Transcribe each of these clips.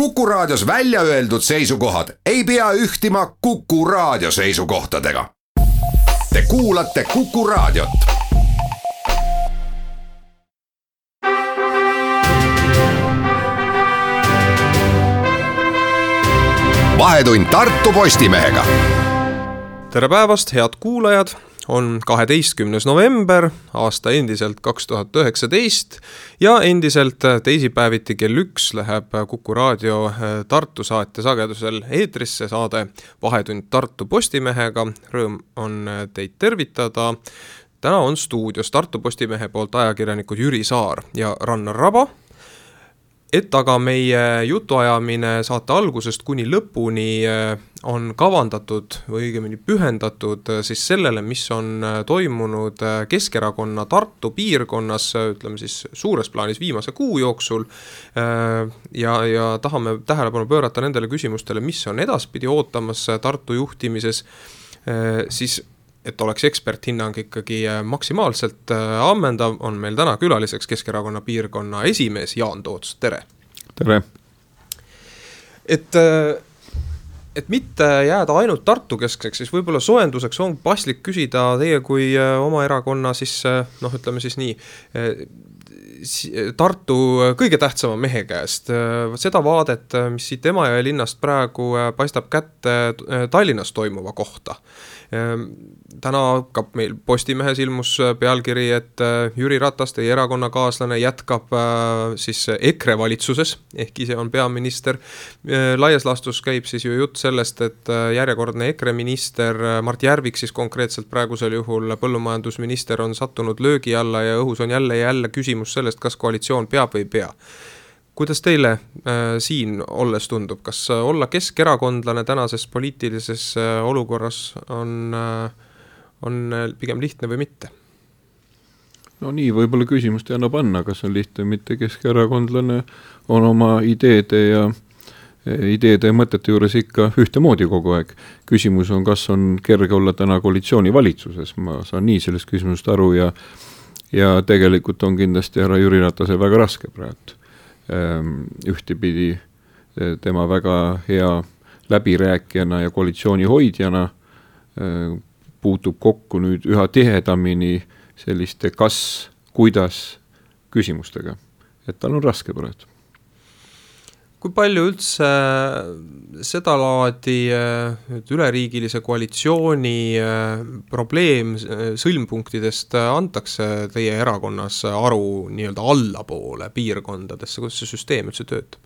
Kuku Raadios välja öeldud seisukohad ei pea ühtima Kuku Raadio seisukohtadega. Te kuulate Kuku Raadiot. vahetund Tartu Postimehega. tere päevast, head kuulajad on kaheteistkümnes november, aasta endiselt kaks tuhat üheksateist ja endiselt teisipäeviti kell üks läheb Kuku raadio äh, Tartu saate sagedusel eetrisse saade Vahetund Tartu Postimehega. Rõõm on äh, teid tervitada. täna on stuudios Tartu Postimehe poolt ajakirjanikud Jüri Saar ja Rannar Raba et aga meie jutuajamine saate algusest kuni lõpuni äh, on kavandatud või õigemini pühendatud äh, siis sellele, mis on äh, toimunud Keskerakonna Tartu piirkonnas, ütleme siis suures plaanis viimase kuu jooksul. ja, ja tahame tähelepanu pöörata nendele küsimustele, mis on edaspidi ootamas Tartu juhtimises, siis et oleks eksperthinnang ikkagi äh, maksimaalselt äh, ammendav, on meil täna külaliseks Keskerakonna piirkonna esimees Jaan Toots, tere! tere! et äh, et mitte jääda ainult Tartu keskseks, siis võib-olla soojenduseks on paslik küsida teie kui oma erakonna siis noh, ütleme siis nii, Tartu kõige tähtsama mehe käest, seda vaadet, mis siit Emajõe linnast praegu paistab kätte Tallinnas toimuva kohta täna ka meil Postimehes ilmus äh, pealkiri, et äh, Jüri Ratas, teie erakonnakaaslane, jätkab äh, siis EKRE valitsuses, ehk ise on peaminister. laias laastus käib siis ju jutt sellest, et järjekordne EKRE minister Mart Järvik siis konkreetselt praegusel juhul põllumajandusminister on sattunud löögi alla ja õhus on jälle ja jälle küsimus sellest, kas koalitsioon peab või ei pea kuidas teile äh, siin olles tundub, kas äh, olla keskerakondlane tänases poliitilises äh, olukorras on äh,, on äh, pigem lihtne või mitte? no nii võib-olla küsimust ei anna panna, kas on lihtne või mitte, keskerakondlane on oma ideede ja ideede ja mõtete juures ikka ühtemoodi kogu aeg. küsimus on, kas on kerge olla täna koalitsioonivalitsuses, ma saan nii sellest küsimusest aru ja ja tegelikult on kindlasti härra Jüri Ratasel väga raske praegu ühtepidi eh, tema väga hea läbirääkijana ja koalitsiooni hoidjana eh, puutub kokku nüüd üha tihedamini selliste kas, kuidas küsimustega, et tal on raske praegu kui palju üldse sedalaadi äh, üleriigilise koalitsiooni äh, probleem sõlmpunktidest antakse teie erakonnas aru nii-öelda allapoole piirkondadesse, kuidas see süsteem üldse töötab?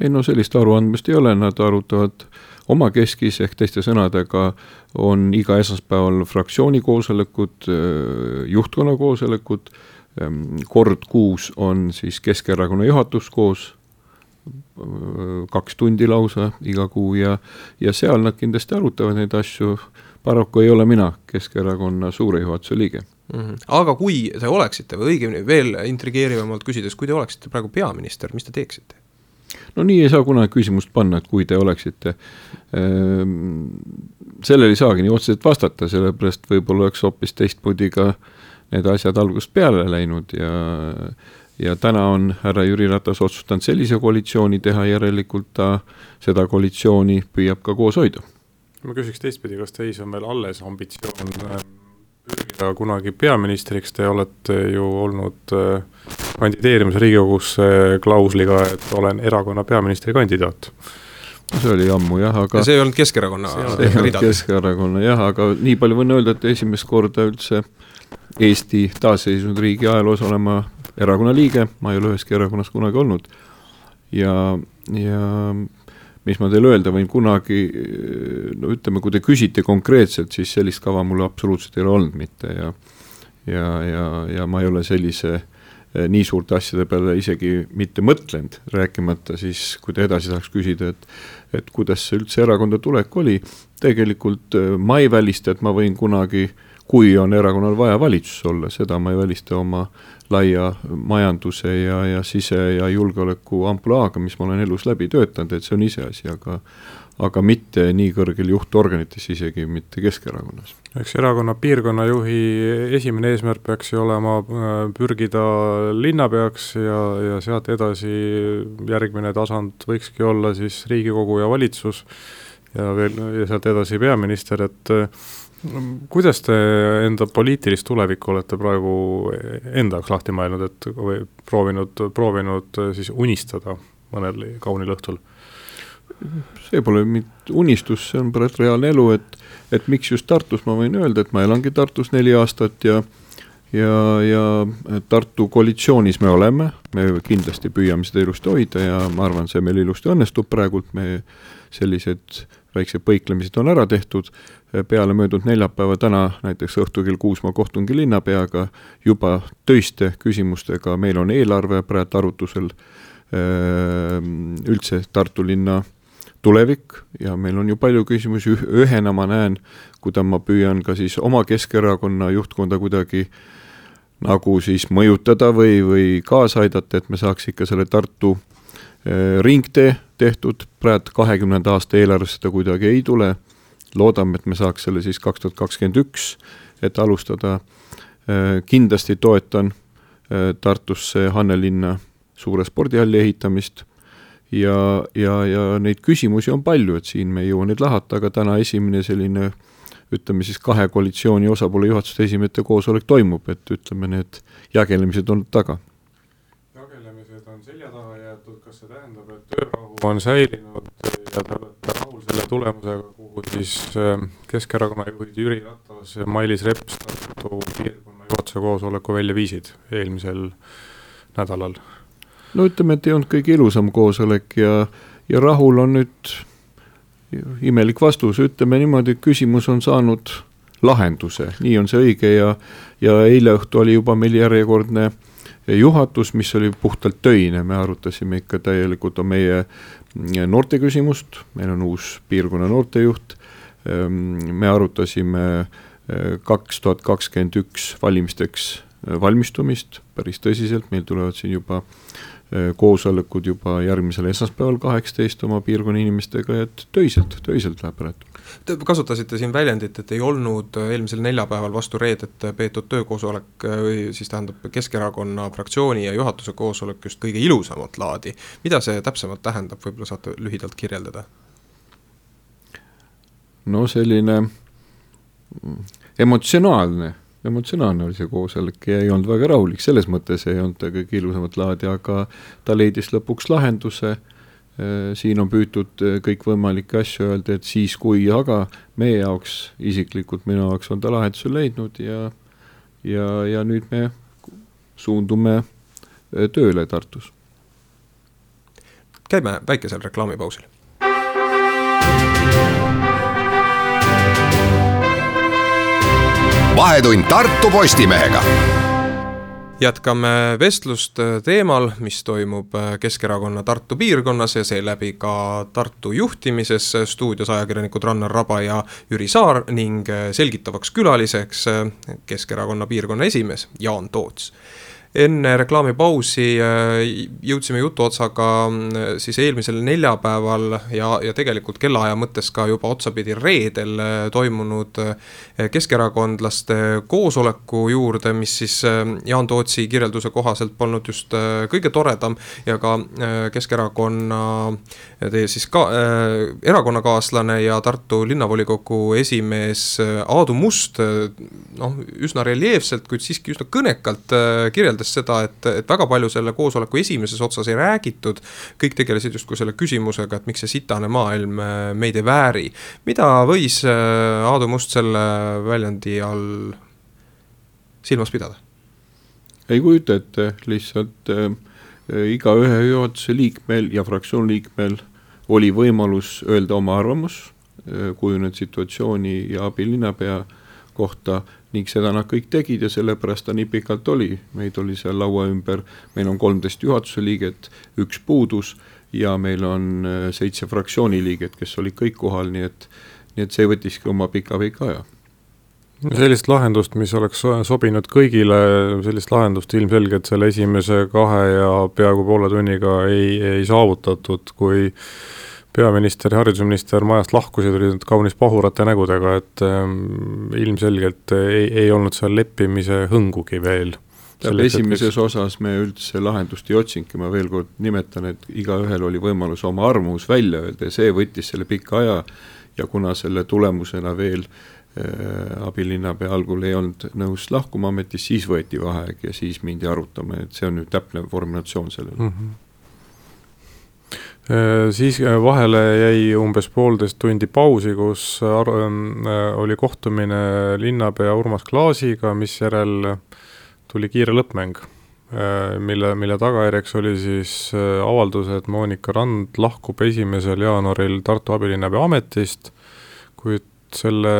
ei no sellist aruandmist ei ole, nad arutavad omakeskis ehk teiste sõnadega. On iga esmaspäeval fraktsiooni koosolekud, juhtkonna koosolekud, kord kuus on siis Keskerakonna juhatus koos kaks tundi lausa iga kuu ja, ja seal nad kindlasti arutavad neid asju. paraku ei ole mina Keskerakonna suure juhatuse liige mm. -hmm. aga kui te oleksite või õigemini veel intrigeerivamalt küsides, kui te oleksite praegu peaminister, mis te teeksite? no nii ei saa kunagi küsimust panna, et kui te oleksite. Ehm, sellele ei saagi nii otseselt vastata, sellepärast võib-olla oleks hoopis teistmoodi ka need asjad algusest peale läinud ja ja täna on härra Jüri Ratas otsustanud sellise koalitsiooni teha, järelikult ta seda koalitsiooni püüab ka koos hoida. ma küsiks teistpidi, kas teis on veel alles ambitsioon äh, pürgida kunagi peaministriks, te olete ju olnud äh, kandideerimas Riigikogusse klausliga, et olen erakonna peaministrikandidaat see oli ammu jah, aga ja see ei olnud Keskerakonna see ei olnud Keskerakonna jah, aga nii palju võin öelda, et esimest korda üldse Eesti taasiseseisvunud riigi ajaloos olema erakonna liige, ma ei ole üheski erakonnas kunagi olnud. ja, ja mis ma teile öelda võin, kunagi no ütleme, kui te küsite konkreetselt, siis sellist kava mul absoluutselt ei ole olnud mitte ja ja, ja, ja ma ei ole sellise eh, nii suurte asjade peale isegi mitte mõtlenud, rääkimata siis, kui te edasi tahaks küsida, et et kuidas üldse erakonda tulek oli, tegelikult eh, ma ei välista, et ma võin kunagi kui on erakonnal vaja valitsuses olla, seda ma ei välista oma laia majanduse ja, ja sise- ja julgeoleku ampluaaga, mis ma olen elus läbi töötanud, et see on iseasi, aga aga mitte nii kõrgel juhtorganites, isegi mitte Keskerakonnas. eks erakonna piirkonnajuhi esimene eesmärk peaks ju olema äh, pürgida linnapeaks ja, ja sealt edasi järgmine tasand võikski olla siis Riigikogu ja valitsus ja veel, ja sealt edasi peaminister, et äh, kuidas te enda poliitilist tulevikku olete praegu enda jaoks lahti mõelnud, et või proovinud, proovinud siis unistada mõnel kaunil õhtul? see pole mitte unistus, see on praegu reaalne elu, et, et miks just Tartus, ma võin öelda, et ma elangi Tartus neli aastat ja ja, ja Tartu koalitsioonis me oleme, me kindlasti püüame seda ilusti hoida ja ma arvan, see meil ilusti õnnestub praegult, me sellised väiksed põiklemised on ära tehtud, peale möödunud neljapäeva täna näiteks õhtul kell kuus ma kohtungi linnapeaga juba töiste küsimustega, meil on eelarve praegu arutusel, ehm, üldse Tartu linna tulevik ja meil on ju palju küsimusi, ühena ma näen, kuidas ma püüan ka siis oma Keskerakonna juhtkonda kuidagi nagu siis mõjutada või, või kaasa aidata, et me saaks ikka selle Tartu eh, ringtee tehtud, praegu kahekümnenda aasta eelarves seda kuidagi ei tule, loodame, et me saaks selle siis kaks tuhat kakskümmend üks, et alustada, eh, kindlasti toetan eh, Tartusse Hannelinna suure spordihalli ehitamist. Ja, ja, ja neid küsimusi on palju, et siin me ei jõua neid lahata, aga täna esimene selline ütleme siis kahe koalitsiooni osapoole juhatuste esimete koosolek toimub, et ütleme, need jagelemised on taga. jagelemised on selja taha jäetud, kas see tähendab, et töörahu on säilinud ja te olete rahul selle tulemusega, kuhu siis äh, Keskerakonna juhid Jüri Ratas ja Mailis Reps Tartu piirkonna juhatuse koosoleku välja viisid eelmisel nädalal? no ütleme, et ei olnud kõige ilusam koosolek ja, ja rahul on nüüd imelik vastus, ütleme niimoodi, küsimus on saanud lahenduse, nii on see õige ja, ja eile õhtu oli juba meil järjekordne juhatus, mis oli puhtalt töine, me arutasime ikka täielikult meie noorte küsimust, meil on uus piirkonna noortejuht, ehm, me arutasime eh, kaks tuhat kakskümmend üks valimisteks valmistumist päris tõsiselt, meil tulevad siin juba koosolekud juba järgmisel esmaspäeval kaheksateist oma piirkonna inimestega, et töiselt, töiselt läheb praegu. Te kasutasite siin väljendit, et ei olnud eelmisel neljapäeval vastu reedet peetud töökoosolek või siis tähendab Keskerakonna fraktsiooni ja juhatuse koosolek just kõige ilusamat laadi. mida see täpsemalt tähendab, võib-olla saate lühidalt kirjeldada? no selline emotsionaalne emotsionaalne oli see koosolek ja ei olnud väga rahulik, selles mõttes ei olnud ta kõige ilusamat laadi, aga ta leidis lõpuks lahenduse. Äh, siin on püütud äh, kõikvõimalikke asju öelda, et siis kui, aga meie jaoks, isiklikult minu jaoks on ta lahenduse leidnud ja, ja, ja nüüd me suundume äh, tööle Tartus. käime väikesel reklaamipausil vahetund Tartu Postimehega jätkame vestlust teemal, mis toimub Keskerakonna Tartu piirkonnas ja seeläbi ka Tartu juhtimises. stuudios ajakirjanikud Rannar Raba ja Jüri Saar ning selgitavaks külaliseks Keskerakonna piirkonna esimees Jaan Toots enne reklaamipausi äh, jõudsime jutuotsaga äh, siis eelmisel neljapäeval ja, ja tegelikult kellaaja mõttes ka juba otsapidi reedel äh, toimunud keskerakondlaste koosoleku juurde, mis siis Jaan Tootsi kirjelduse kohaselt polnud just kõige toredam ja ka Keskerakonna teie siis ka äh, erakonnakaaslane ja Tartu linnavolikogu esimees Aadu Must noh, üsna reljeefselt, kuid siiski üsna kõnekalt kirjeldas mõttes seda, et, et väga palju selle koosoleku esimeses otsas ei räägitud. kõik tegelesid justkui selle küsimusega, et miks see sitane maailm äh, meid ei vääri. mida võis äh, Aadu Must selle väljendi all silmas pidada? ei kujuta ette, lihtsalt äh, igaühe juhatuse liikmel ja fraktsiooni liikmel oli võimalus öelda oma arvamus äh, kujunenud situatsiooni ja abilinnapea kohta ning seda nad kõik tegid ja sellepärast ta nii pikalt oli, meid oli seal laua ümber, meil on kolmteist juhatuse liiget, üks puudus ja meil on äh, seitse fraktsiooni liiget, kes olid kõik kohal, nii et, nii et see võttiski oma pika-pika aja. Sellist lahendust, mis oleks sobinud kõigile, sellist lahendust ilmselgelt selle esimese kahe ja peaaegu poole tunniga ei, ei saavutatud, kui peaminister ja haridusminister majast lahkusid, olid kaunis pahurate nägudega, et ähm, ilmselgelt ei, ei olnud seal leppimise hõngugi veel. tähendab, esimeses osas me üldse lahendust ei otsinudki, ma veel kord nimetan, et igaühel oli võimalus oma arvamus välja öelda ja see võttis selle pika aja ja kuna selle tulemusena veel äh, abilinnapea algul ei olnud nõus lahkuma ametist, siis võeti vaheaeg ja siis mindi arutama, et see on nüüd täpne formulatsioon sellele mm. -hmm siis äh, vahele jäi umbes poolteist tundi pausi, kus äh, oli kohtumine linnapea Urmas Klaasiga, misjärel tuli kiire lõppmäng, mille, mille tagajärjeks oli siis avaldus, et Monika Rand lahkub esimesel jaanuaril Tartu abilinnapea ametist, kuid selle,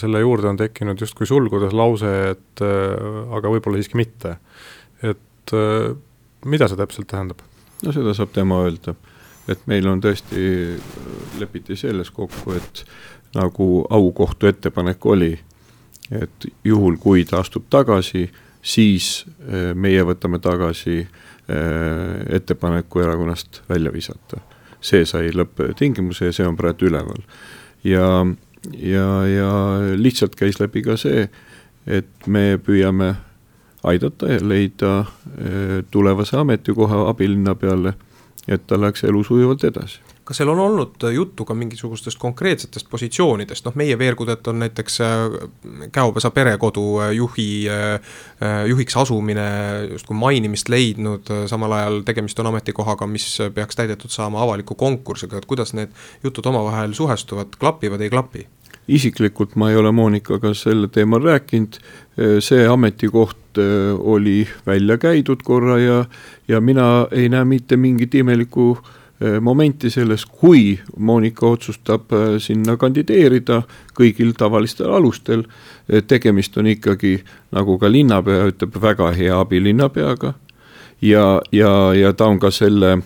selle juurde on tekkinud justkui sulgudes lause, et aga võib-olla siiski mitte. et mida see täpselt tähendab? no seda saab tema öelda et meil on tõesti, lepiti selles kokku, et nagu aukohtu ettepanek oli, et juhul, kui ta astub tagasi, siis eh, meie võtame tagasi eh, ettepaneku erakonnast välja visata. see sai lõpptingimuse ja see on praegu üleval. ja, ja, ja lihtsalt käis läbi ka see, et me püüame aidata ja leida tulevase ametikoha abilinnapeale et ta läks elu sujuvalt edasi. Kas seal on olnud juttu ka mingisugustest konkreetsetest positsioonidest, noh meie Veergudet on näiteks äh, Käopesa perekodu äh, juhi, äh, juhiks asumine justkui mainimist leidnud, samal ajal tegemist on ametikohaga, mis peaks täidetud saama avaliku konkursiga, et kuidas need jutud omavahel suhestuvad, klapivad, ei klapi? Isiklikult ma ei ole Monikaga sel teemal rääkinud, see ametikoht oli välja käidud korra ja, ja mina ei näe mitte mingit imelikku momenti selles, kui Monika otsustab sinna kandideerida kõigil tavalistel alustel, tegemist on ikkagi, nagu ka linnapea ütleb, väga hea abilinnapeaga. Ja, ja, ja ta on ka selle,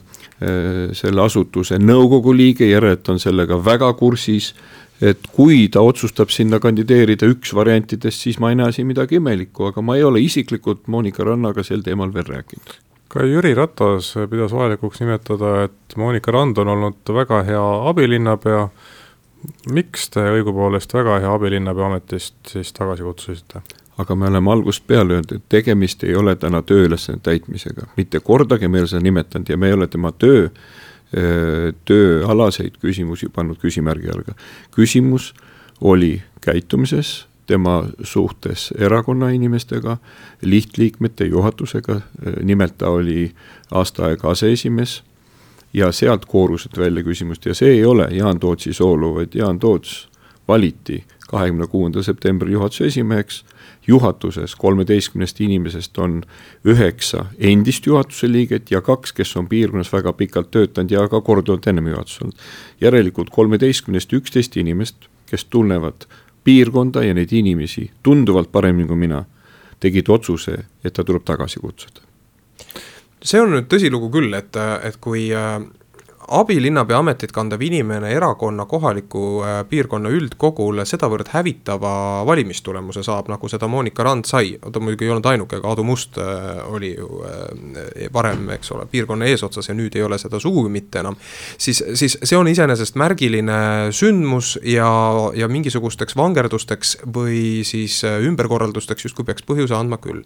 selle asutuse nõukogu liige, järelikult on sellega väga kursis et kui ta otsustab sinna kandideerida üks variantidest, siis ma ei näe siin midagi imelikku, aga ma ei ole isiklikult Monika Rannaga sel teemal veel rääkinud. ka Jüri Ratas pidas vajalikuks nimetada, et Monika Rand on olnud väga hea abilinnapea, miks te õigupoolest väga hea abilinnapea ametist siis tagasi kutsusite? aga me oleme algusest peale öelnud, et tegemist ei ole täna tööülesande täitmisega, mitte kordagi me ei ole seda nimetanud ja me ei ole tema töö tööalaseid küsimusi pannud küsimärgi alla. küsimus oli käitumises, tema suhtes erakonna inimestega, lihtliikmete, juhatusega, nimelt ta oli aasta aega aseesimees ja sealt koorusid välja küsimust ja see ei ole Jaan Tootsi soolo, vaid Jaan Toots valiti kahekümne kuuendal septembril juhatuse esimeheks juhatuses kolmeteistkümnest inimesest on üheksa endist juhatuse liiget ja kaks, kes on piirkonnas väga pikalt töötanud ja ka korduvalt ennem juhatuses olnud. järelikult kolmeteistkümnest üksteist inimest, kes tunnevad piirkonda ja neid inimesi tunduvalt paremini kui mina, tegid otsuse, et ta tuleb tagasi kutsuda see on nüüd tõsilugu küll, et, et kui äh, abilinnapea ametit kandev inimene erakonna kohaliku äh, piirkonna üldkogule sedavõrd hävitava valimistulemuse saab, nagu seda Monika Rand sai, ta muidugi ei olnud ainuke, aga Aadu Must äh, oli ju äh, varem, eks ole, piirkonna eesotsas ja nüüd ei ole seda sugugi mitte enam. siis, siis see on iseenesest märgiline sündmus ja, ja mingisugusteks vangerdusteks või siis ümberkorraldusteks justkui peaks põhjuse andma küll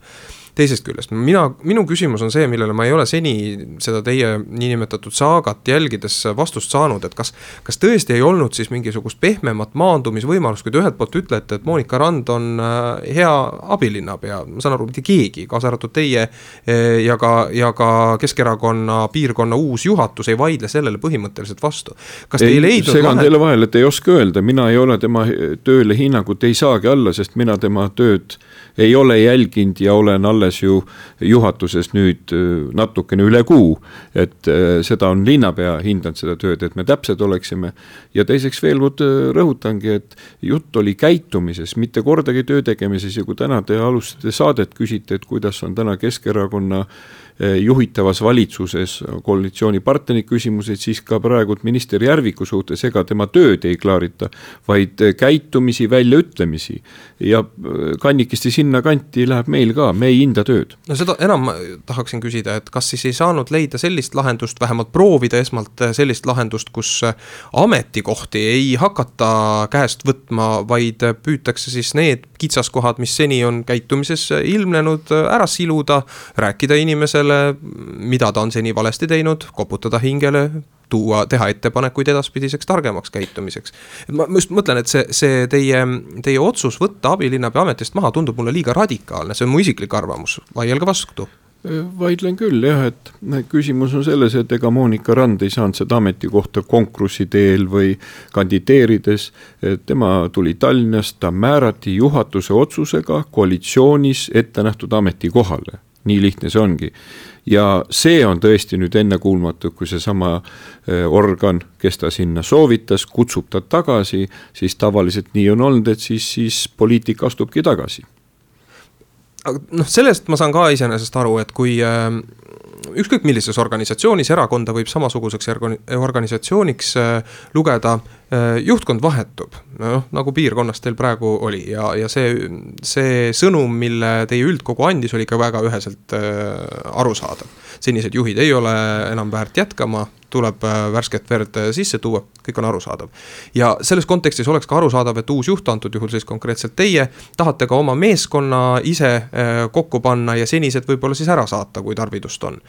teisest küljest, mina, minu küsimus on see, millele ma ei ole seni seda teie niinimetatud saagat jälgides vastust saanud, et kas, kas tõesti ei olnud siis mingisugust pehmemat maandumisvõimalust, kui te ühelt poolt ütlete, et Monika Rand on äh, hea abilinnapea, ma saan aru, mitte keegi, kaasa arvatud teie äh, ja ka, ja ka Keskerakonna piirkonna uus juhatus ei vaidle sellele põhimõtteliselt vastu. kas te ei, ei leidnud segan teile vahele, et ei oska öelda, mina ei ole tema tööle hinnangut ei saagi alla, sest mina tema tööd ei ole jälginud ja olen alles ju juhatuses nüüd äh, natukene üle kuu. et äh, seda on linnapea hindanud, seda tööd, et me täpsed oleksime. ja teiseks veel kord äh, rõhutangi, et jutt oli käitumises, mitte kordagi töö tegemises ja kui täna te alustasite saadet, küsite, et kuidas on täna Keskerakonna eh, juhitavas valitsuses koalitsioonipartneri küsimused, siis ka praegult minister Järviku suhtes, ega tema tööd ei klaarita, vaid käitumisi, väljaütlemisi. ja kannikesti sinnakanti läheb meil ka, me ei hinda tööd. no seda enam ma tahaksin küsida, et kas siis ei saanud leida sellist lahendust, vähemalt proovida esmalt sellist lahendust, kus ametikohti ei hakata käest võtma, vaid püütakse siis need kitsaskohad, mis seni on käitumises ilmnenud, ära siluda, rääkida inimesele, mida ta on seni valesti teinud, koputada hingele, tuua, teha ettepanekuid edaspidiseks targemaks käitumiseks. ma just mõtlen, et see, see teie, teie otsus võtta abilinnapea ametist maha tundub mulle liiga radikaalne, see on mu isiklik arvamus, vaielge vastu vaidlen küll jah, et küsimus on selles, et ega Monika Rand ei saanud seda ametikohta konkursi teel või kandideerides. tema tuli Tallinnast, ta määrati juhatuse otsusega koalitsioonis ette nähtud ametikohale, nii lihtne see ongi. ja see on tõesti nüüd ennekuulmatu, kui seesama organ, kes ta sinna soovitas, kutsub ta tagasi, siis tavaliselt nii on olnud, et siis, siis poliitik astubki tagasi aga noh, sellest ma saan ka iseenesest aru, et kui äh, ükskõik millises organisatsioonis, erakonda võib samasuguseks organisatsiooniks äh, lugeda juhtkond vahetub. noh, nagu piirkonnas teil praegu oli ja, ja see, see sõnum, mille teie üldkogu andis, oli ka väga üheselt äh, arusaadav. senised juhid ei ole enam väärt jätkama, tuleb äh, värsket verd äh, sisse tuua, kõik on arusaadav. ja selles kontekstis oleks ka arusaadav, et uus juht, antud juhul siis konkreetselt teie, tahate ka oma meeskonna ise äh, kokku panna ja senised võib-olla siis ära saata, kui tarvidust on.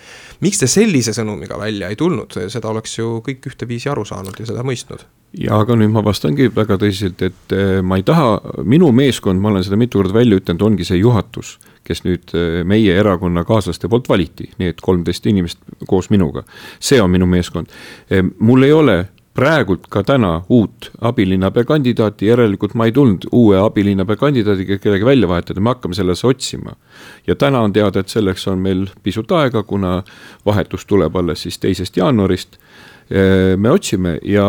miks te sellise sõnumiga välja ei tulnud, seda oleks ju kõik ühteviisi aru saanud ja seda mõistnud ja aga nüüd ma vastangi väga tõsiselt, et ma ei taha, minu meeskond, ma olen seda mitu korda välja ütelnud, ongi see juhatus kes nüüd äh, meie erakonnakaaslaste poolt valiti, need kolmteist inimest koos minuga. see on minu meeskond. Äh, mul ei ole praegult ka täna uut abilinnapea kandidaati, järelikult ma ei tulnud uue abilinnapea kandidaadiga kedagi välja vahetada, me hakkame selles otsima. ja täna on teada, et selleks on meil pisut aega, kuna vahetus tuleb alles siis teisest jaanuarist äh, me otsime ja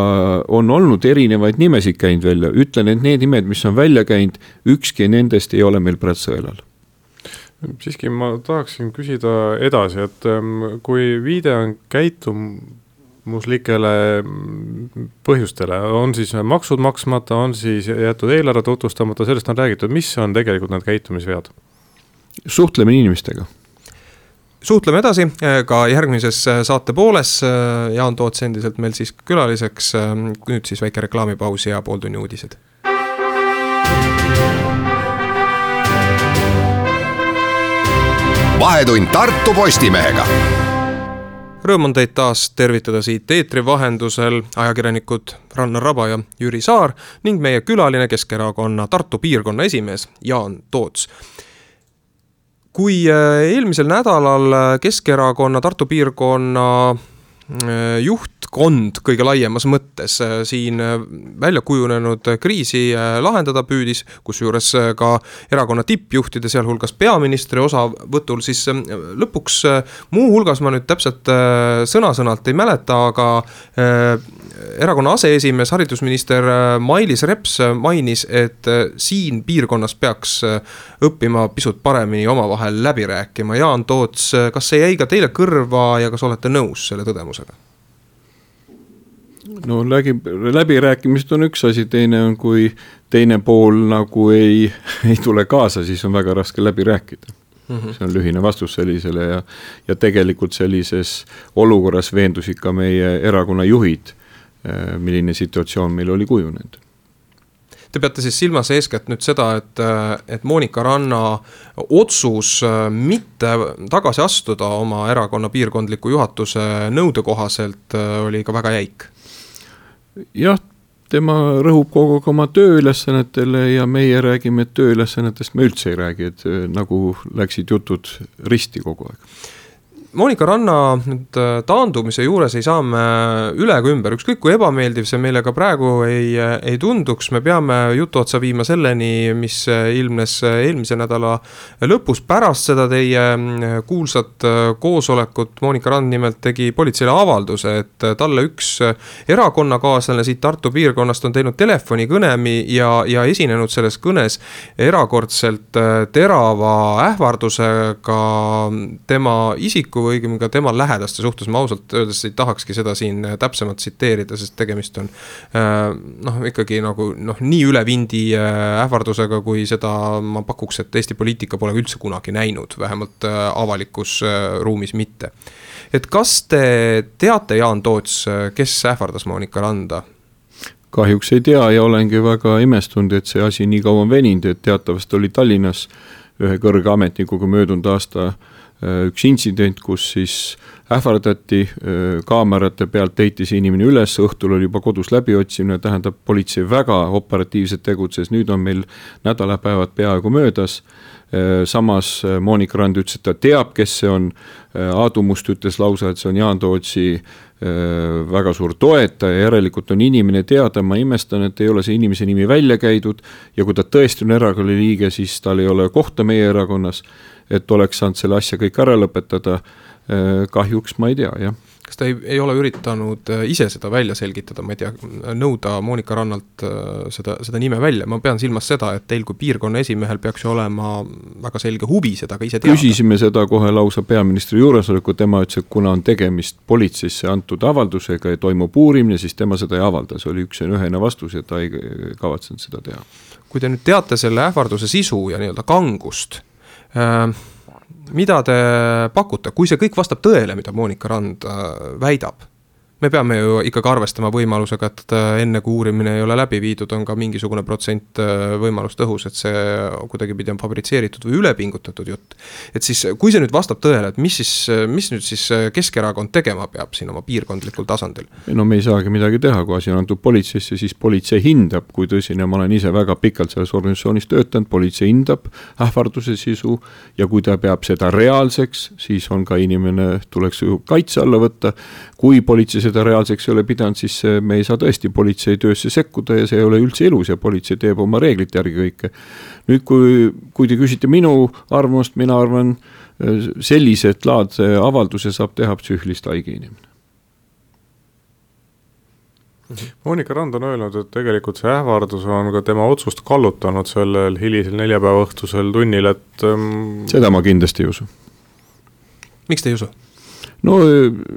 on olnud erinevaid nimesid käinud välja, ütlen, et need nimed, mis on välja käinud, ükski nendest ei ole meil praegu sõelal. Siiski ma tahaksin küsida edasi, et ähm, kui viide on käitumuslikele mm, põhjustele, on siis maksud maksmata, on siis jäetud eelarve tutvustamata, sellest on räägitud, mis on tegelikult need käitumisvead? suhtlemine inimestega suhtleme edasi äh, ka järgmises äh, saate pooles. Äh, Jaan Toots endiselt meil siis külaliseks. nüüd siis väike reklaamipaus ja pooltunni uudised vahetund Tartu Postimehega Rõõm on teid taas tervitada siit eetri vahendusel, ajakirjanikud Rannar Raba ja Jüri Saar ning meie külaline Keskerakonna Tartu piirkonna esimees Jaan Toots. Kui äh, eelmisel nädalal Keskerakonna Tartu piirkonna äh, juhtkond kõige laiemas mõttes äh, siin äh, välja kujunenud kriisi äh, lahendada püüdis, kusjuures ka erakonna tippjuhtide, sealhulgas peaministri osavõtul, siis lõpuks muuhulgas ma nüüd täpselt sõna-sõnalt ei mäleta, aga erakonna aseesimees, haridusminister Mailis Reps mainis, et siin piirkonnas peaks õppima pisut paremini omavahel läbi rääkima. Jaan Toots, kas see jäi ka teile kõrva ja kas olete nõus selle tõdemusega? No läbi, läbirääkimised on üks asi, teine on, kui teine pool nagu ei, ei tule kaasa, siis on väga raske läbi rääkida mm. -hmm. see on lühine vastus sellisele ja, ja tegelikult sellises olukorras veendusid ka meie erakonna juhid, äh, milline situatsioon meil oli kujunenud Te peate siis silmas eeskätt nüüd seda, et, et Monika Ranna otsus äh, mitte tagasi astuda oma erakonna piirkondliku juhatuse nõude kohaselt äh, oli ka väga jäik. Jah, tema rõhub kogu aeg oma tööülesannetele ja meie räägime, et tööülesannetest me üldse ei räägi, et äh, nagu läksid jutud risti kogu aeg Monika Ranna nüüd äh, taandumise juures ei saa me üle ega ümber, ükskõik kui ebameeldiv see meile ka praegu ei, äh, ei tunduks, me peame jutu otsa viima selleni, mis äh, ilmnes eelmise nädala lõpus, pärast seda teie kuulsat koosolekut Monika Rand nimelt tegi politseile avalduse, et talle üks erakonnakaaslane siit Tartu piirkonnast on teinud telefonikõnemi ja, ja esinenud selles kõnes erakordselt terava ähvardusega tema isiku õigemini ka tema lähedaste suhtes, ma ausalt öeldes ei tahakski seda siin täpsemalt tsiteerida, sest tegemist on noh, ikkagi nagu noh, nii üle vindi ähvardusega, kui seda ma pakuks, et Eesti poliitika pole üldse kunagi näinud, vähemalt avalikus ruumis mitte. et kas te teate, Jaan Toots, kes ähvardas Monika Randa? kahjuks ei tea ja olengi väga imestunud, et see asi nii kaua on veninud, et teatavasti oli Tallinnas ühe kõrge ametnikuga möödunud aasta äh, üks intsident, kus siis ähvardati, äh, kaamerate pealt leiti see inimene üles, õhtul oli juba kodus läbiotsimine, tähendab, politsei väga operatiivselt tegutses, nüüd on meil nädalapäevad peaaegu möödas Äh, samas äh, Monika Rand ütles, et ta teab, kes see on. Äh, Aadu Must ütles lausa, et see on Jaan Tootsi väga suur toetaja, järelikult on inimene teada, ma imestan, et ei ole see inimese nimi välja käidud. ja kui ta tõesti on erakonna liige, siis tal ei ole kohta meie erakonnas. Et oleks saanud selle asja kõik ära lõpetada. kahjuks ma ei tea, jah kas ta ei, ei ole üritanud äh, ise seda välja selgitada, ma ei tea, nõuda Monika Rannalt äh, seda, seda nime välja, ma pean silmas seda, et teil kui piirkonna esimehel peaks ju olema väga selge huvi seda ka ise teada. küsisime seda kohe lausa peaministri juuresolekul, tema ütles, et kuna on tegemist politseisse antud avaldusega ja toimub uurimine, siis tema seda ei avalda, see oli üks ja ühene vastus ja ta ei kavatsenud seda teha. kui te nüüd teate selle ähvarduse sisu ja nii-öelda kangust mida te pakute, kui see kõik vastab tõele, mida Monika Rand äh, väidab me peame ju ikkagi arvestama võimalusega, et äh, enne kui uurimine ei ole läbi viidud, on ka mingisugune protsent äh, võimalust õhus, et see kuidagipidi on fabritseeritud või ülepingutatud jutt. et siis, kui see nüüd vastab tõele, et mis siis, mis nüüd siis Keskerakond tegema peab siin oma piirkondlikul tasandil? no me ei saagi midagi teha, kui asi on antud politseisse, siis politsei hindab, kui tõsine, ma olen ise väga pikalt selles organisatsioonis töötanud, politsei hindab ähvarduse sisu ja kui ta peab seda reaalseks, siis on ka inimene, tuleks ju kaitse alla võtta, kui politsei seda reaalseks ei ole pidanud, siis me ei saa tõesti politsei töösse sekkuda ja see ei ole üldse ilus ja politsei teeb oma reeglite järgi kõike. nüüd, kui, kui te küsite minu arvamust, mina arvan, sellised laadse avalduse saab teha psüühilist haige inimene. Monika Rand on öelnud, et tegelikult see ähvardus on ka tema otsust kallutanud sellel hilisel neljapäeva õhtusel tunnil, et ähm.... seda ma kindlasti ei usu. miks te ei usu? No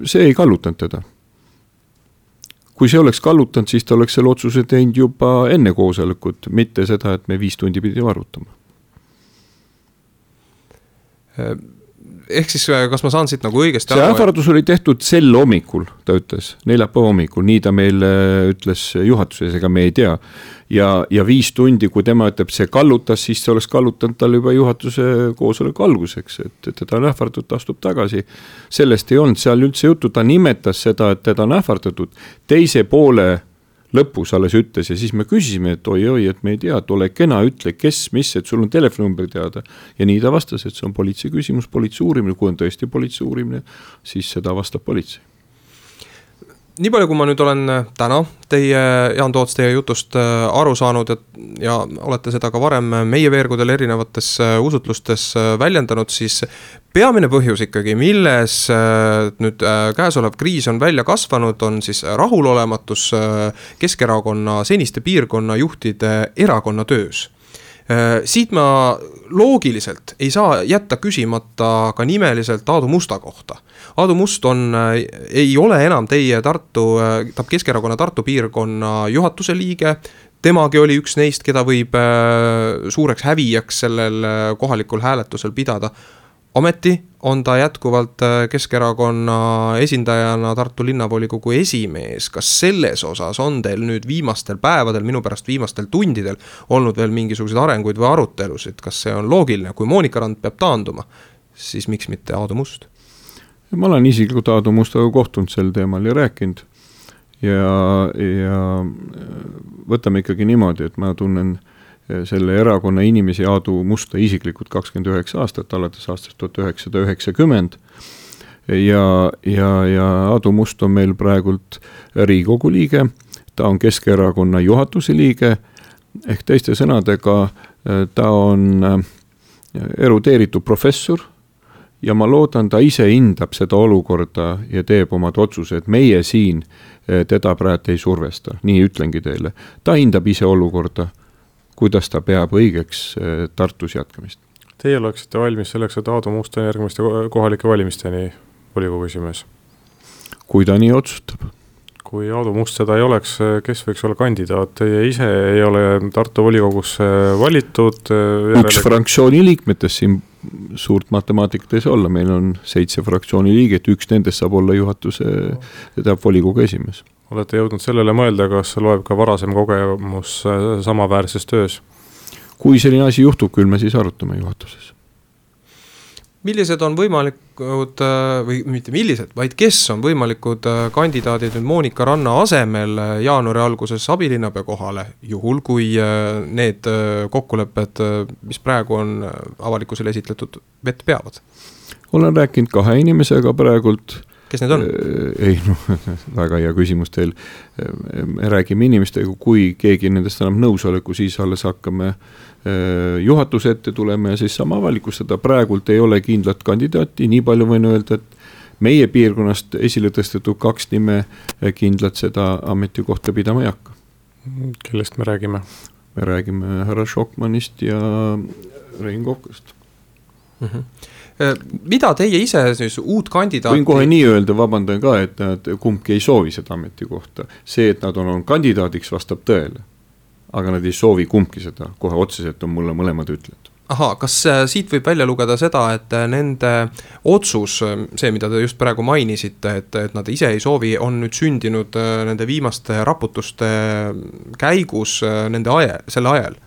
see ei kallutanud teda. Kui see oleks kallutanud, siis ta oleks selle otsuse teinud juba enne koosolekut, mitte seda, et me viis tundi pidime arutama. ehk siis, kas ma saan siit nagu õigesti see ähvardus oli tehtud sel hommikul, ta ütles, neljapäeva hommikul, nii ta meile ütles juhatuses, ega me ei tea ja, ja viis tundi, kui tema ütleb, see kallutas, siis see oleks kallutanud tal juba juhatuse koosoleku alguseks, et teda on ähvardatud, astub tagasi. sellest ei olnud seal üldse juttu, ta nimetas seda, et teda on ähvardatud teise poole lõpus alles ütles ja siis me küsisime, et oi-oi, et me ei tea, et ole kena, ütle, kes, mis, et sul on telefoninumber teada. ja nii ta vastas, et see on politsei küsimus, politsei uurimine, kui on tõesti politsei uurimine, siis seda vastab politsei nii palju, kui ma nüüd olen äh, täna teie, Jaan Toots, teie jutust äh, aru saanud, et ja olete seda ka varem meie veergudel erinevates äh, usutlustes väljendanud, siis peamine põhjus ikkagi, milles nüüd käesolev kriis on välja kasvanud, on siis rahulolematus Keskerakonna seniste piirkonnajuhtide erakonna töös siit ma loogiliselt ei saa jätta küsimata ka nimeliselt Aadu Musta kohta Aadu Must on, äh, ei ole enam teie Tartu, äh, Keskerakonna Tartu piirkonna juhatuse liige. temagi oli üks neist, keda võib äh, suureks hävijaks sellel kohalikul hääletusel pidada ometi on ta jätkuvalt Keskerakonna esindajana Tartu linnavolikogu esimees, kas selles osas on teil nüüd viimastel päevadel, minu pärast viimastel tundidel olnud veel mingisuguseid arenguid või arutelusid, kas see on loogiline, kui Monika Rand peab taanduma, siis miks mitte Aadu Must? ma olen isiklikult Aadu Mustaga kohtunud sel teemal ja rääkinud. ja, ja võtame ikkagi niimoodi, et ma tunnen eh, selle erakonna inimesi, Aadu Musta isiklikult kakskümmend üheksa aastat, alates aastast tuhat üheksasada üheksakümmend. ja, ja, ja Aadu Must on meil praegult Riigikogu liige, ta on Keskerakonna juhatuse liige, ehk teiste sõnadega, eh, ta on eh, erudeeritud professor ja ma loodan, ta ise hindab seda olukorda ja teeb omad otsused, meie siin teda praegu ei survesta, nii ütlengi teile. ta hindab ise olukorda, kuidas ta peab õigeks eh, Tartus jätkamist. Teie oleksite valmis selleks, et Aadu Must on järgmiste kohalike valimisteni volikogu esimees? kui ta nii otsustab. Kui Aadu Must seda ei oleks, kes võiks olla kandidaat, teie ise ei ole Tartu volikogusse valitud. üks fraktsiooni liikmetest siin suurt matemaatikat ei saa olla, meil on seitse fraktsiooni liiget, üks nendest saab olla juhatuse, tähendab volikogu esimees. olete jõudnud sellele mõelda, kas loeb ka varasem kogemus samaväärses töös? kui selline asi juhtub, küll me siis arutame juhatuses millised on võimalikud äh, või mitte millised, vaid kes on võimalikud äh, kandidaadid nüüd Monika Ranna asemel äh, jaanuari alguses abilinnapea kohale, juhul kui need kokkulepped, mis praegu on avalikkusele esitletud, vett peavad? olen rääkinud kahe inimesega praegult. kes need on? ei noh, väga hea küsimus teil. me räägime inimestega, kui keegi nendest annab nõusoleku, siis alles hakkame Äh, juhatuse ette tulema ja siis saame avalikustada, praegult ei ole kindlat kandidaati, nii palju võin öelda, et meie piirkonnast esile tõstetud kaks nime äh, kindlat seda ametikohta pidama ei hakka. kellest me räägime? me räägime härra Šokmanist ja Rein Kokast mm. -hmm mida teie ise siis uut kandidaati. võin kohe nii öelda, vabandan ka, et nad kumbki ei soovi seda ametikohta, see, et nad on olnud kandidaadiks, vastab tõele aga nad ei soovi kumbki seda, kohe otseselt on mulle mõlemad ütlenud ahaa, kas äh, siit võib välja lugeda seda, et äh, nende otsus, äh, see, mida te just praegu mainisite, et, et nad ise ei soovi, on nüüd sündinud nende viimaste raputuste käigus nende aje, selle ajal?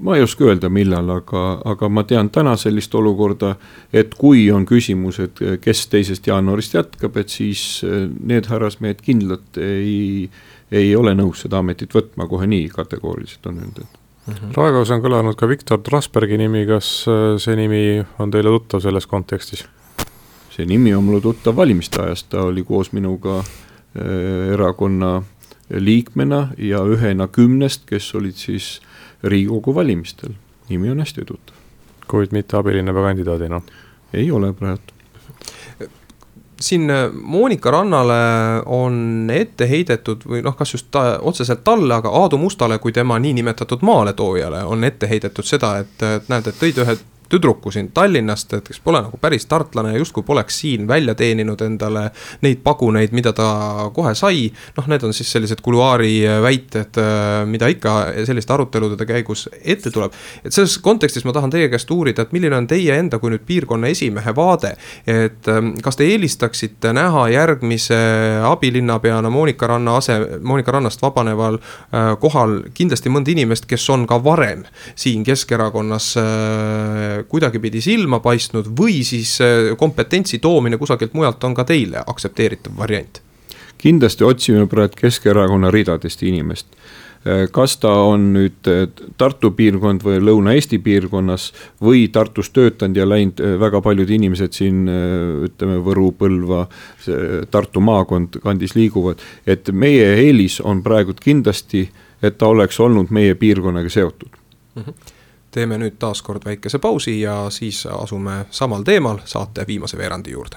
ma ei oska öelda, millal, aga, aga ma tean täna sellist olukorda, et kui on küsimus, et kes teisest jaanuarist jätkab, et siis need härrasmehed kindlalt ei ei ole nõus seda ametit võtma, kohe nii kategooriliselt on öeldud mm -hmm.. Raekojas on kõlanud ka Viktor Trasbergi nimi, kas äh, see nimi on teile tuttav selles kontekstis? see nimi on mulle tuttav valimiste ajast, ta oli koos minuga äh, erakonna liikmena ja ühena kümnest, kes olid siis Riigikogu valimistel, nimi on hästi tuttav. kuid mitte abilinnapea kandidaadina? ei ole praegu siin äh, Monika Rannale on ette heidetud või noh, kas just ta, otseselt talle, aga Aadu Mustale kui tema niinimetatud maaletoojale on ette heidetud seda, et, et näed, et tõid ühe tüdruku siin Tallinnast, et kes pole nagu päris tartlane ja justkui poleks siin välja teeninud endale neid paguneid, mida ta kohe sai. noh, need on siis sellised kuluaari väited, mida ikka selliste arutelude käigus ette tuleb. et selles kontekstis ma tahan teie käest uurida, et milline on teie enda kui nüüd piirkonna esimehe vaade. et ähm, kas te eelistaksite näha järgmise abilinnapeana Monika Ranna ase, Monika Rannast vabaneval äh, kohal kindlasti mõnda inimest, kes on ka varem siin Keskerakonnas äh, kuidagipidi silma paistnud või siis äh, kompetentsi toomine kusagilt mujalt on ka teile aktsepteeritav variant? kindlasti otsime praegu Keskerakonna ridadest inimest äh, kas ta on nüüd äh, Tartu piirkond või Lõuna-Eesti piirkonnas või Tartus töötanud ja läinud väga paljud inimesed siin ütleme Võru, Põlva, Tartu maakond kandis liiguvad. et meie eelis on praegu kindlasti, et ta oleks olnud meie piirkonnaga seotud mm. -hmm teeme nüüd taas kord väikese pausi ja siis asume samal teemal saate viimase veerandi juurde.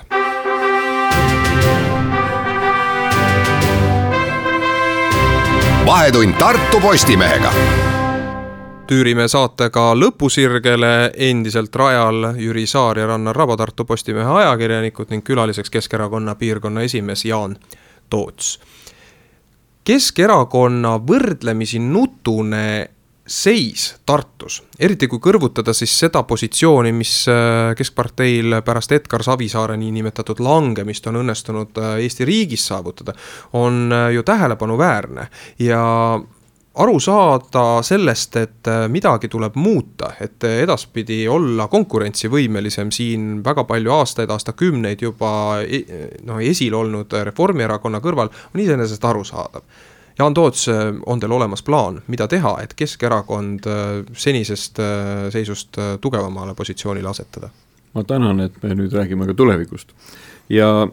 vahetund Tartu Postimehega tüürime saatega lõpusirgele, endiselt rajal Jüri Saar ja Rannar Raba, Tartu Postimehe ajakirjanikud ning külaliseks Keskerakonna piirkonna esimees Jaan Toots. Keskerakonna võrdlemisi nutune seis Tartus, eriti kui kõrvutada siis seda positsiooni, mis äh, Keskparteil pärast Edgar Savisaare niinimetatud langemist on õnnestunud äh, Eesti riigis saavutada, on äh, ju tähelepanuväärne. Ja aru saada sellest, et midagi tuleb muuta, et edaspidi olla konkurentsivõimelisem siin väga palju aastaid, aastakümneid juba e-, noh, esil olnud Reformierakonna kõrval, on iseenesest arusaadav Jaan Toots, äh, on teil olemas plaan, mida teha, et Keskerakond äh, senisest äh, seisust tugevamale positsioonile asetada? ma tänan, et me nüüd räägime ka tulevikust. Ja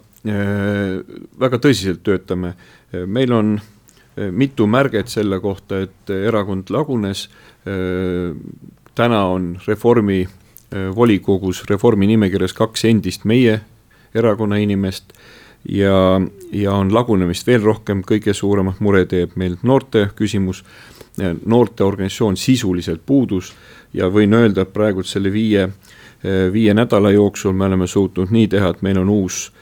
väga tõsiselt töötame, meil on mitu märget selle kohta, et erakond lagunes. Täna on Reformi volikogus, Reformi nimekirjas kaks endist meie erakonna inimest ja, ja on lagunemist veel rohkem, kõige suuremat mure teeb meil noorte küsimus. noorteorganisatsioon sisuliselt puudus ja võin öelda, et praegu selle viie viie nädala jooksul me oleme suutnud nii teha, et meil on uus,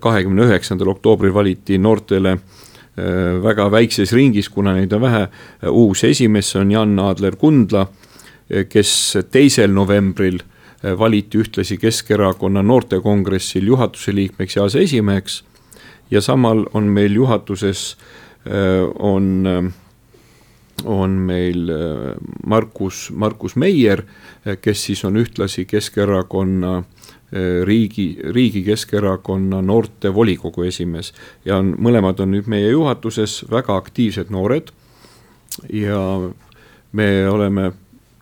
kahekümne üheksandal oktoobril valiti noortele väga väikses ringis, kuna neid on vähe, uus esimees, on Jan Aadler Kundla, kes teisel novembril valiti ühtlasi Keskerakonna noortekongressil juhatuse liikmeks ja aseesimeheks. Ja samal on meil juhatuses, on on meil Markus, Markus Meier, kes siis on ühtlasi Keskerakonna riigi, riigi Keskerakonna noortevolikogu esimees. Ja on, mõlemad on nüüd meie juhatuses väga aktiivsed noored. Ja me oleme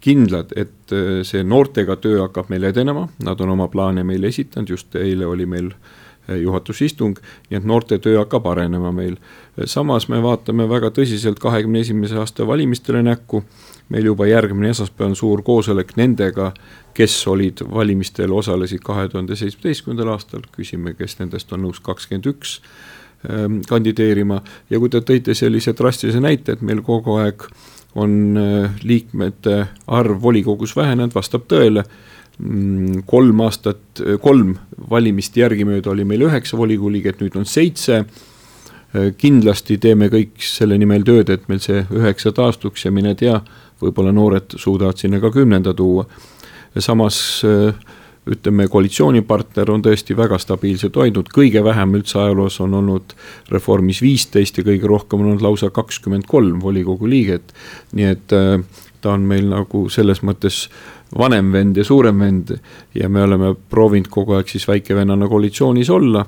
kindlad, et see noortega töö hakkab meil edenema, nad on oma plaane meile esitanud, just eile oli meil juhatusistung, nii et noorte töö hakkab arenema meil. samas me vaatame väga tõsiselt kahekümne esimese aasta valimistele näkku, meil juba järgmine esmaspäev on suur koosolek nendega, kes olid valimistel, osalesid kahe tuhande seitsmeteistkümnendal aastal, küsime, kes nendest on nõus kakskümmend üks ähm, kandideerima. Ja kui te tõite sellise drastilise näite, et meil kogu aeg on äh, liikmete arv volikogus vähenenud, vastab tõele mm, kolm aastat, kolm valimist järgimööda oli meil üheksa volikogu liiget, nüüd on seitse. Äh, kindlasti teeme kõik selle nimel tööd, et meil see üheksa taastuks ja mine tea, võib-olla noored suudavad sinna ka kümnenda tuua samas äh, ütleme, koalitsioonipartner on tõesti väga stabiilselt hoidnud, kõige vähem üldse ajaloos on olnud Reformis viisteist ja kõige rohkem on olnud lausa kakskümmend kolm volikogu liiget. nii et äh, ta on meil nagu selles mõttes vanem vend ja suurem vend ja me oleme proovinud kogu aeg siis väikevennana koalitsioonis olla.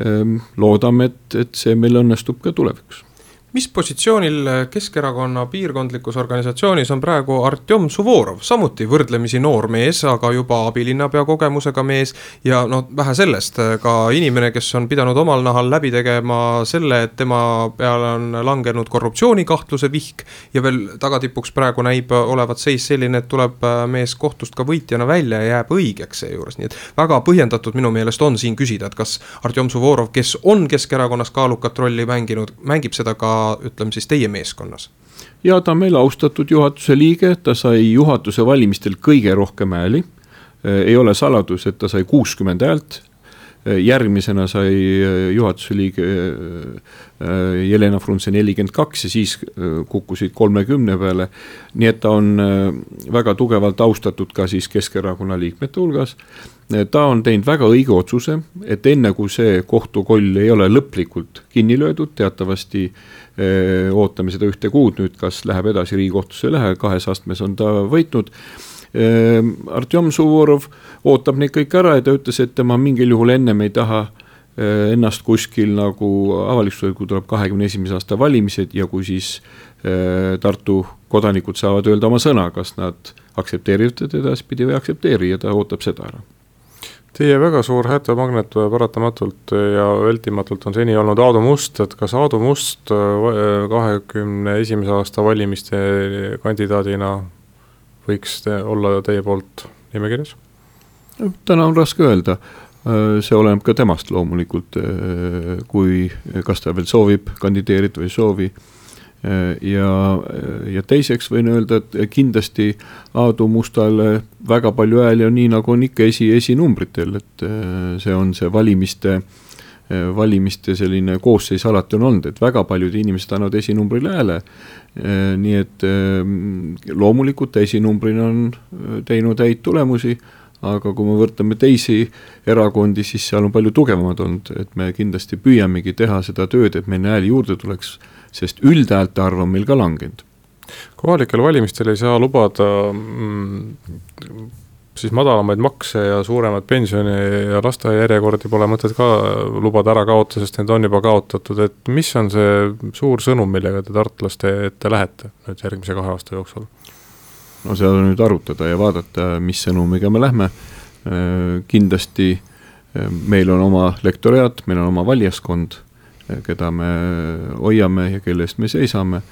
Ehm, loodame, et, et see meil õnnestub ka tulevikus mis positsioonil Keskerakonna piirkondlikus organisatsioonis on praegu Artjom Suvorov, samuti võrdlemisi noor mees, aga juba abilinnapea kogemusega mees. ja no vähe sellest, ka inimene, kes on pidanud omal nahal läbi tegema selle, et tema peale on langenud korruptsioonikahtluse vihk. ja veel tagatipuks praegu näib olevat seis selline, et tuleb mees kohtust ka võitjana välja ja jääb õigeks seejuures, nii et. väga põhjendatud minu meelest on siin küsida, et kas Artjom Suvorov, kes on Keskerakonnas kaalukat rolli mänginud, mängib seda ka ütleme siis teie meeskonnas? ja ta on meil austatud juhatuse liige, ta sai juhatuse valimistel kõige rohkem hääli. ei ole saladus, et ta sai kuuskümmend häält. järgmisena sai juhatuse liige Jelena Frunze nelikümmend kaks ja siis kukkusid kolmekümne peale. nii et ta on väga tugevalt austatud ka siis Keskerakonna liikmete hulgas ta on teinud väga õige otsuse, et enne kui see kohtukoll ei ole lõplikult kinni löödud, teatavasti ootame seda ühte kuud nüüd, kas läheb edasi Riigikohtusse ei lähe, kahes astmes on ta võitnud. Artjom Suvorov ootab neid kõik ära ja ta ütles, et tema mingil juhul ennem ei taha ennast kuskil nagu avalikustada, kui tuleb kahekümne esimese aasta valimised ja kui siis Tartu kodanikud saavad öelda oma sõna, kas nad aktsepteerivad teda edaspidi või ei aktsepteeri ja ta ootab seda ära Teie väga suur hättemagnet paratamatult ja vältimatult on seni olnud Aadu Must, et kas Aadu Must äh, kahekümne esimese aasta valimiste kandidaadina võiks te olla teie poolt nimekirjas? täna on raske öelda, äh, see oleneb ka temast loomulikult, äh, kui, kas ta veel soovib kandideerida või ei soovi ja, ja teiseks võin öelda, et kindlasti Aadu Mustale väga palju hääli on nii, nagu on ikka esi, esinumbritel, et äh, see on see valimiste, äh, valimiste selline koosseis alati on olnud, et väga paljud inimesed annavad esinumbrile hääle. Äh, nii et loomulikult esinumbrina on teinud häid tulemusi aga kui me võtame teisi erakondi, siis seal on palju tugevamad olnud, et me kindlasti püüamegi teha seda tööd, et meil hääli juurde tuleks sest üldhäälte arv on meil ka langenud. kohalikel valimistel ei saa lubada mm, siis madalamaid makse ja suuremat pensioni ja lasteaiajärjekordi pole mõtet ka lubada ära kaotada, sest need on juba kaotatud, et mis on see suur sõnum, millega te tartlaste ette lähete nüüd järgmise kahe aasta jooksul? no seda nüüd arutada ja vaadata, mis sõnumiga me lähme. Äh, kindlasti äh, meil on oma lektoriaat, meil on oma valijaskond keda me hoiame ja kelle eest me seisame.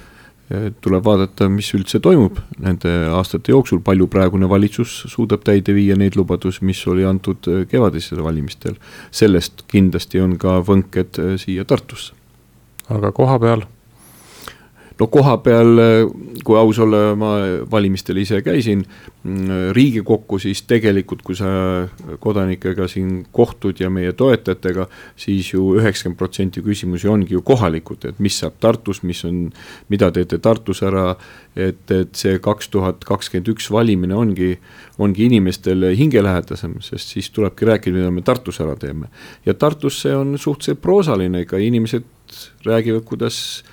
tuleb vaadata, mis üldse toimub nende aastate jooksul, palju praegune valitsus suudab täide viia neid lubadusi, mis oli antud kevadistel valimistel. sellest kindlasti on ka võnked siia Tartusse. aga koha peal? No koha peal, kui aus olla, ma valimistel ise käisin mm, Riigikokku, siis tegelikult, kui sa kodanikega siin kohtud ja meie toetajatega, siis ju üheksakümmend protsenti küsimusi ongi ju kohalikud, et mis saab Tartus, mis on, mida teete Tartus ära, et, et see kaks tuhat kakskümmend üks valimine ongi, ongi inimestele hingelähedasem, sest siis tulebki rääkida, mida me Tartus ära teeme. ja Tartus see on suhteliselt proosaline, ika inimesed räägivad, kuidas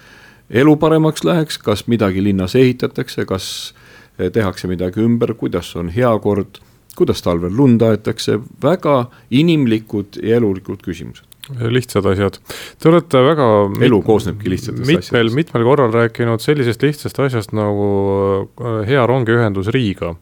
elu paremaks läheks, kas midagi linnas ehitatakse, kas tehakse midagi ümber, kuidas on hea kord, kuidas talvel lund aetakse, väga inimlikud ja elulikud küsimused lihtsad asjad. Te olete väga elu koosnebki lihtsatest mitmel, asjadest. mitmel korral rääkinud sellisest lihtsast asjast nagu äh, hea rongiühendus Riiga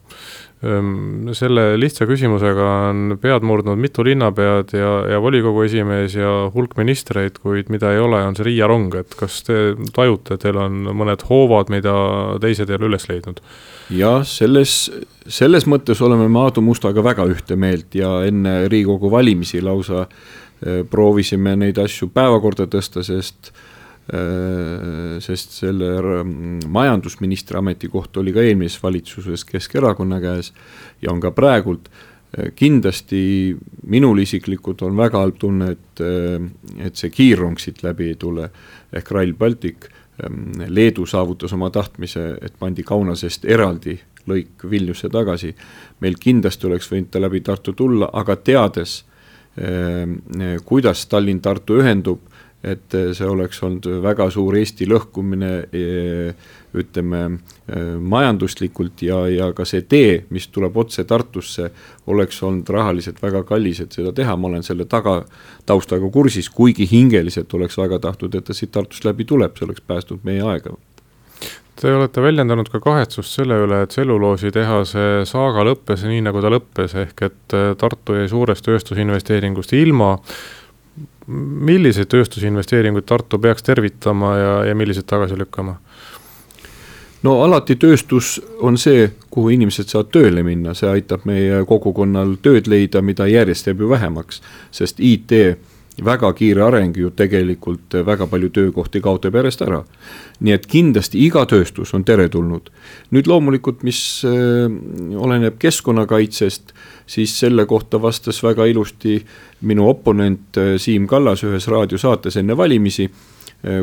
selle lihtsa küsimusega on pead murdnud mitu linnapead ja, ja volikogu esimees ja hulk ministreid, kuid mida ei ole, on see Riia rong, et kas te tajute, teil on mõned hoovad, mida teised ei ole üles leidnud? jah, selles, selles mõttes oleme me Aadu Mustaga väga ühte meelt ja enne Riigikogu valimisi lausa eh, proovisime neid asju päevakorda tõsta, sest Äh, sest selle majandusministri ametikoht oli ka eelmises valitsuses Keskerakonna käes ja on ka praegult. Äh, kindlasti minul isiklikult on väga halb tunne, et, äh, et see kiirrong siit läbi ei tule ehk Rail Baltic. Ähm, Leedu saavutas oma tahtmise, et pandi Kaunasest eraldi lõik Vilniusse tagasi. meil kindlasti oleks võinud ta läbi Tartu tulla, aga teades, kuidas Tallinn-Tartu ühendub et eh, see oleks olnud väga suur Eesti lõhkumine eh, ütleme eh, majanduslikult ja, ja ka see tee, mis tuleb otse Tartusse, oleks olnud rahaliselt väga kallis, et seda teha, ma olen selle taga, taustaga kursis, kuigi hingeliselt oleks väga tahtnud, et ta siit Tartust läbi tuleb, see oleks päästnud meie aega. Te olete väljendanud ka kahetsust selle üle, et tselluloositehase saaga lõppes nii, nagu ta lõppes, ehk et Tartu jäi suurest tööstusinvesteeringust ilma milliseid tööstusinvesteeringuid Tartu peaks tervitama ja, ja milliseid tagasi lükkama? no alati tööstus on see, kuhu inimesed saavad tööle minna, see aitab meie kogukonnal tööd leida, mida järjest jääb ju vähemaks, sest IT väga kiire areng ju tegelikult väga palju töökohti kaotab järjest ära. nii et kindlasti iga tööstus on teretulnud. nüüd loomulikult, mis äh, oleneb keskkonnakaitsest siis selle kohta vastas väga ilusti minu oponent äh, Siim Kallas ühes raadiosaates enne valimisi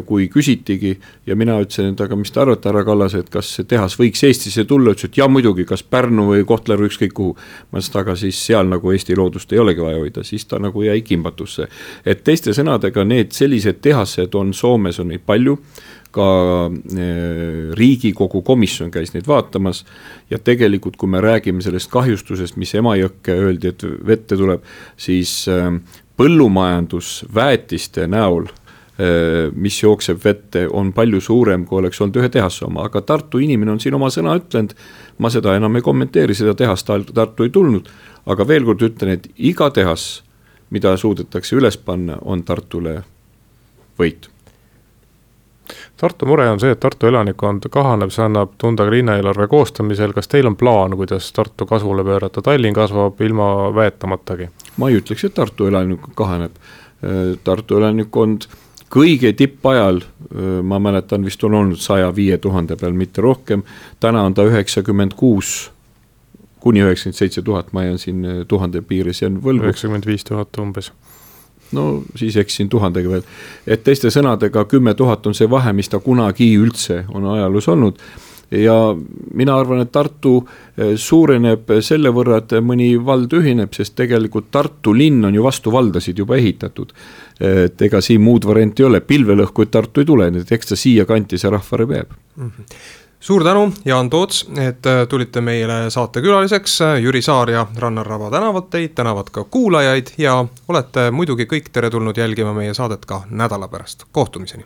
kui küsitigi ja mina ütlesin, et aga mis te arvate, härra Kallas, et kas see tehas võiks Eestisse tulla, ütles, et jaa muidugi, kas Pärnu või Kohtla-Järve, ükskõik kuhu. ma ütlesin, et aga siis seal nagu Eesti loodust ei olegi vaja hoida, siis ta nagu jäi kimbatusse. et teiste sõnadega need sellised tehased on Soomes on neid palju ka eh, riigikogu komisjon käis neid vaatamas ja tegelikult, kui me räägime sellest kahjustusest, mis Emajõkke öeldi, et vette tuleb, siis eh, põllumajandus väetiste näol eh, mis jookseb vette, on palju suurem, kui oleks olnud ühe tehase oma, aga Tartu inimene on siin oma sõna ütlenud. ma seda enam ei kommenteeri, seda tehast Tartu ei tulnud, aga veel kord ütlen, et iga tehas, mida suudetakse üles panna, on Tartule võit. Tartu mure on see, et Tartu elanikkond kahaneb, see annab tunda ka linnaeelarve koostamisel, kas teil on plaan, kuidas Tartu kasvule pöörata, Tallinn kasvab ilma väetamatagi? ma ei ütleks, et Tartu elanikkond kahaneb, Tartu elanikkond kõige tippajal, ma mäletan, vist on olnud saja viie tuhande peal, mitte rohkem, täna on ta üheksakümmend kuus kuni üheksakümmend seitse tuhat, ma jään siin tuhande piires, jään võlgu. üheksakümmend viis tuhat umbes no siis eksin tuhandega veel. et teiste sõnadega kümme tuhat on see vahe, mis ta kunagi üldse on ajaloos olnud ja mina arvan, et Tartu eh, suureneb selle võrra, et mõni vald ühineb, sest tegelikult Tartu linn on ju vastu valdasid juba ehitatud. et ega siin muud varianti ei ole, pilvelõhkuid Tartu ei tule, nii et eks ta siia kanti see rahvaarv jääb mm. -hmm suur tänu, Jaan Toots, et äh, tulite meile saatekülaliseks, Jüri Saar ja Rannar Raba tänavad teid, tänavad ka kuulajaid ja olete muidugi kõik teretulnud jälgima meie saadet ka nädala pärast, kohtumiseni.